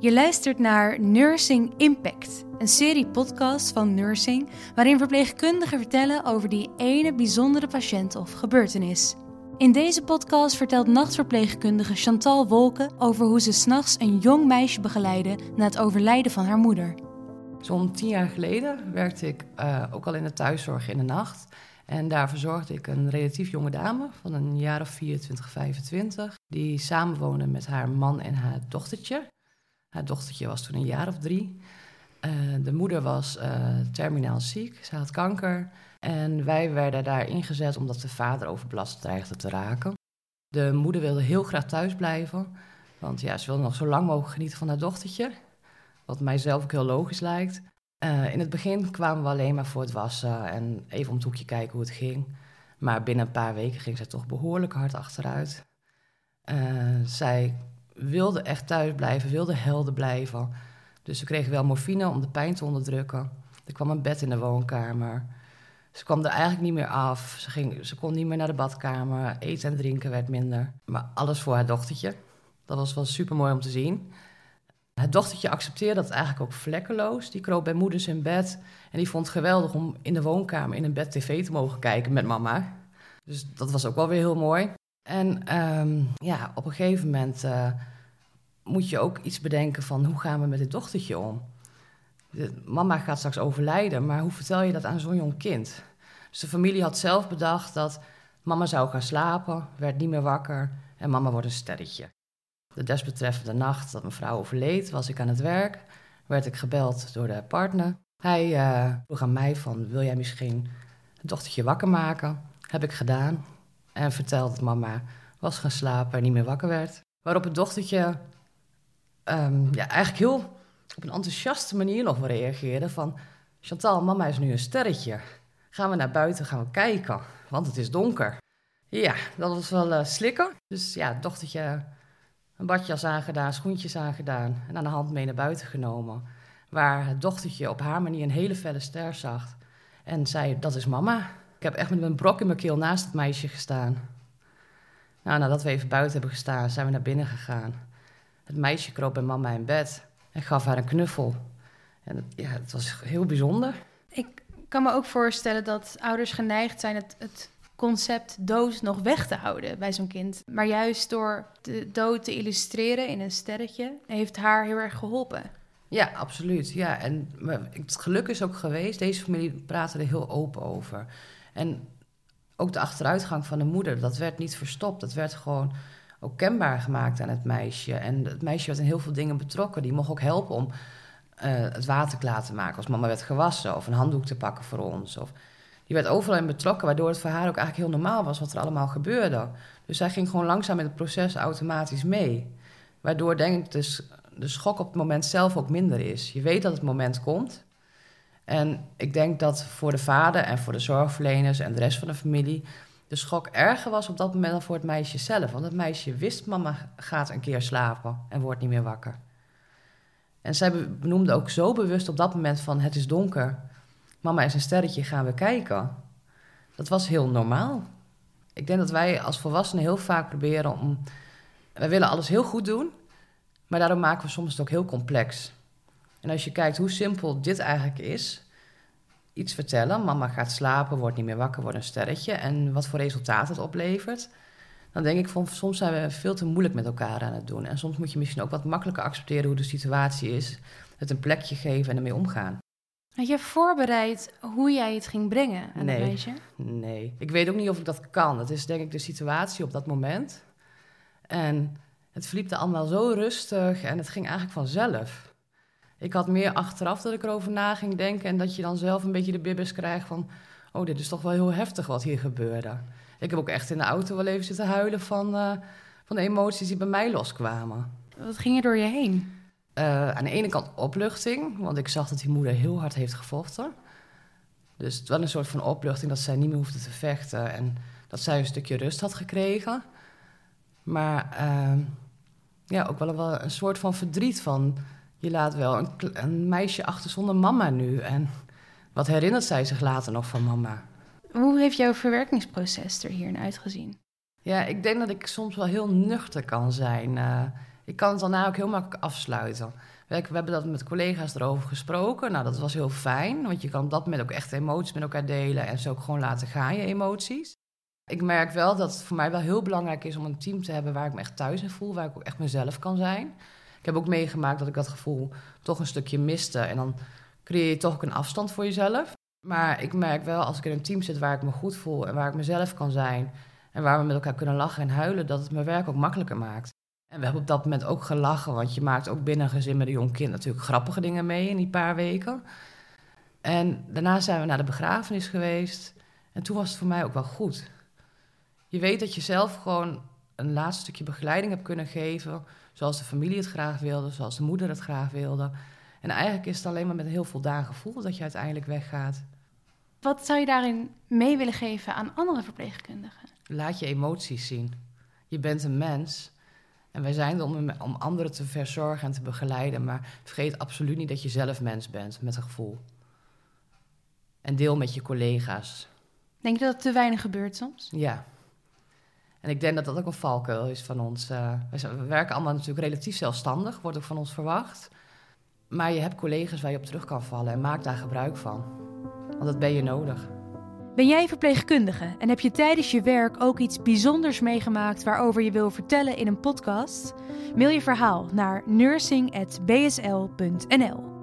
Je luistert naar Nursing Impact, een serie podcast van Nursing waarin verpleegkundigen vertellen over die ene bijzondere patiënt of gebeurtenis. In deze podcast vertelt nachtverpleegkundige Chantal Wolken over hoe ze s'nachts een jong meisje begeleidde na het overlijden van haar moeder. Zo'n tien jaar geleden werkte ik uh, ook al in de thuiszorg in de nacht. En daar verzorgde ik een relatief jonge dame van een jaar of 24, 25. Die samenwoonde met haar man en haar dochtertje. Haar dochtertje was toen een jaar of drie. Uh, de moeder was uh, terminaal ziek, ze had kanker. En wij werden daar ingezet omdat de vader overbelast dreigde te raken. De moeder wilde heel graag thuis blijven, want ja, ze wilde nog zo lang mogelijk genieten van haar dochtertje. Wat mijzelf ook heel logisch lijkt. Uh, in het begin kwamen we alleen maar voor het wassen en even om het hoekje kijken hoe het ging. Maar binnen een paar weken ging zij toch behoorlijk hard achteruit. Zij wilde echt thuis blijven, wilde helder blijven. Dus ze kregen wel morfine om de pijn te onderdrukken. Er kwam een bed in de woonkamer. Ze kwam er eigenlijk niet meer af. Ze, ging, ze kon niet meer naar de badkamer. Eten en drinken werd minder. Maar alles voor haar dochtertje. Dat was wel super mooi om te zien. Het dochtertje accepteerde dat eigenlijk ook vlekkeloos. Die kroop bij moeders in bed. En die vond het geweldig om in de woonkamer in een bed tv te mogen kijken met mama. Dus dat was ook wel weer heel mooi. En um, ja, op een gegeven moment uh, moet je ook iets bedenken van hoe gaan we met dit dochtertje om? De, mama gaat straks overlijden, maar hoe vertel je dat aan zo'n jong kind? Dus de familie had zelf bedacht dat mama zou gaan slapen, werd niet meer wakker en mama wordt een sterretje. De desbetreffende nacht dat mevrouw overleed, was ik aan het werk, werd ik gebeld door de partner. Hij uh, vroeg aan mij van, wil jij misschien het dochtertje wakker maken? Heb ik gedaan en vertelde dat mama was gaan slapen en niet meer wakker werd. Waarop het dochtertje um, ja, eigenlijk heel op een enthousiaste manier nog reageerde van... Chantal, mama is nu een sterretje. Gaan we naar buiten, gaan we kijken, want het is donker. Ja, dat was wel uh, slikken. Dus ja, het dochtertje een badjas aangedaan, schoentjes aangedaan... en aan de hand mee naar buiten genomen. Waar het dochtertje op haar manier een hele felle ster zag. En zei, dat is mama. Ik heb echt met een brok in mijn keel naast het meisje gestaan. Nou, nadat we even buiten hebben gestaan, zijn we naar binnen gegaan. Het meisje kroop bij mama in bed en gaf haar een knuffel. En ja, het was heel bijzonder. Ik kan me ook voorstellen dat ouders geneigd zijn het, het concept dood nog weg te houden bij zo'n kind. Maar juist door de dood te illustreren in een sterretje, heeft haar heel erg geholpen. Ja, absoluut. Ja, en het geluk is ook geweest, deze familie praatte er heel open over. En ook de achteruitgang van de moeder, dat werd niet verstopt. Dat werd gewoon ook kenbaar gemaakt aan het meisje. En het meisje werd in heel veel dingen betrokken. Die mocht ook helpen om uh, het water klaar te maken als mama werd gewassen. Of een handdoek te pakken voor ons. Of, die werd overal in betrokken, waardoor het voor haar ook eigenlijk heel normaal was wat er allemaal gebeurde. Dus zij ging gewoon langzaam met het proces automatisch mee. Waardoor denk ik dus de schok op het moment zelf ook minder is. Je weet dat het moment komt. En ik denk dat voor de vader en voor de zorgverleners en de rest van de familie de schok erger was op dat moment dan voor het meisje zelf. Want het meisje wist, mama gaat een keer slapen en wordt niet meer wakker. En zij benoemde ook zo bewust op dat moment van het is donker. Mama is een sterretje, gaan we kijken. Dat was heel normaal. Ik denk dat wij als volwassenen heel vaak proberen om... Wij willen alles heel goed doen, maar daarom maken we soms het ook heel complex. En als je kijkt hoe simpel dit eigenlijk is, iets vertellen, mama gaat slapen, wordt niet meer wakker, wordt een sterretje, en wat voor resultaat het oplevert, dan denk ik van soms zijn we veel te moeilijk met elkaar aan het doen. En soms moet je misschien ook wat makkelijker accepteren hoe de situatie is, het een plekje geven en ermee omgaan. Had je voorbereid hoe jij het ging brengen aan nee, meisje? Nee, ik weet ook niet of ik dat kan. Het is denk ik de situatie op dat moment. En het verliep allemaal zo rustig en het ging eigenlijk vanzelf. Ik had meer achteraf dat ik erover na ging denken en dat je dan zelf een beetje de bibbers krijgt van, oh, dit is toch wel heel heftig wat hier gebeurde. Ik heb ook echt in de auto wel even zitten huilen van, uh, van de emoties die bij mij loskwamen. Wat ging er door je heen? Uh, aan de ene kant opluchting, want ik zag dat die moeder heel hard heeft gevochten. Dus het was een soort van opluchting dat zij niet meer hoefde te vechten en dat zij een stukje rust had gekregen. Maar uh, ja, ook wel, wel een soort van verdriet van je laat wel een, een, meisje achter zonder mama nu. En wat herinnert zij zich later nog van mama? Hoe heeft jouw verwerkingsproces er hierin uitgezien? Ja, ik denk dat ik soms wel heel nuchter kan zijn. Uh, Ik kan het daarna ook heel makkelijk afsluiten. We hebben dat met collega's erover gesproken. Nou, dat was heel fijn, want je kan op dat moment ook echt emoties met elkaar delen en ze ook gewoon laten gaan, je emoties. Ik merk wel dat het voor mij wel heel belangrijk is om een team te hebben waar ik me echt thuis in voel, waar ik ook echt mezelf kan zijn. Ik heb ook meegemaakt dat ik dat gevoel toch een stukje miste en dan creëer je toch ook een afstand voor jezelf. Maar ik merk wel als ik in een team zit waar ik me goed voel en waar ik mezelf kan zijn en waar we met elkaar kunnen lachen en huilen, dat het mijn werk ook makkelijker maakt. En we hebben op dat moment ook gelachen, want je maakt ook binnen een gezin met een jong kind natuurlijk grappige dingen mee in die paar weken. En daarna zijn we naar de begrafenis geweest en toen was het voor mij ook wel goed. Je weet dat je zelf gewoon een laatste stukje begeleiding hebt kunnen geven, zoals de familie het graag wilde, zoals de moeder het graag wilde. En eigenlijk is het alleen maar met een heel voldaan gevoel dat je uiteindelijk weggaat. Wat zou je daarin mee willen geven aan andere verpleegkundigen? Laat je emoties zien. Je bent een mens. En wij zijn er om, om anderen te verzorgen en te begeleiden. Maar vergeet absoluut niet dat je zelf mens bent met een gevoel. En deel met je collega's. Denk je dat het te weinig gebeurt soms? Ja. En ik denk dat dat ook een valkuil is van ons. Uh, we werken allemaal natuurlijk relatief zelfstandig, wordt ook van ons verwacht. Maar je hebt collega's waar je op terug kan vallen en maak daar gebruik van. Want dat ben je nodig. Ben jij verpleegkundige en heb je tijdens je werk ook iets bijzonders meegemaakt waarover je wil vertellen in een podcast? Mail je verhaal naar nursing.bsl.nl.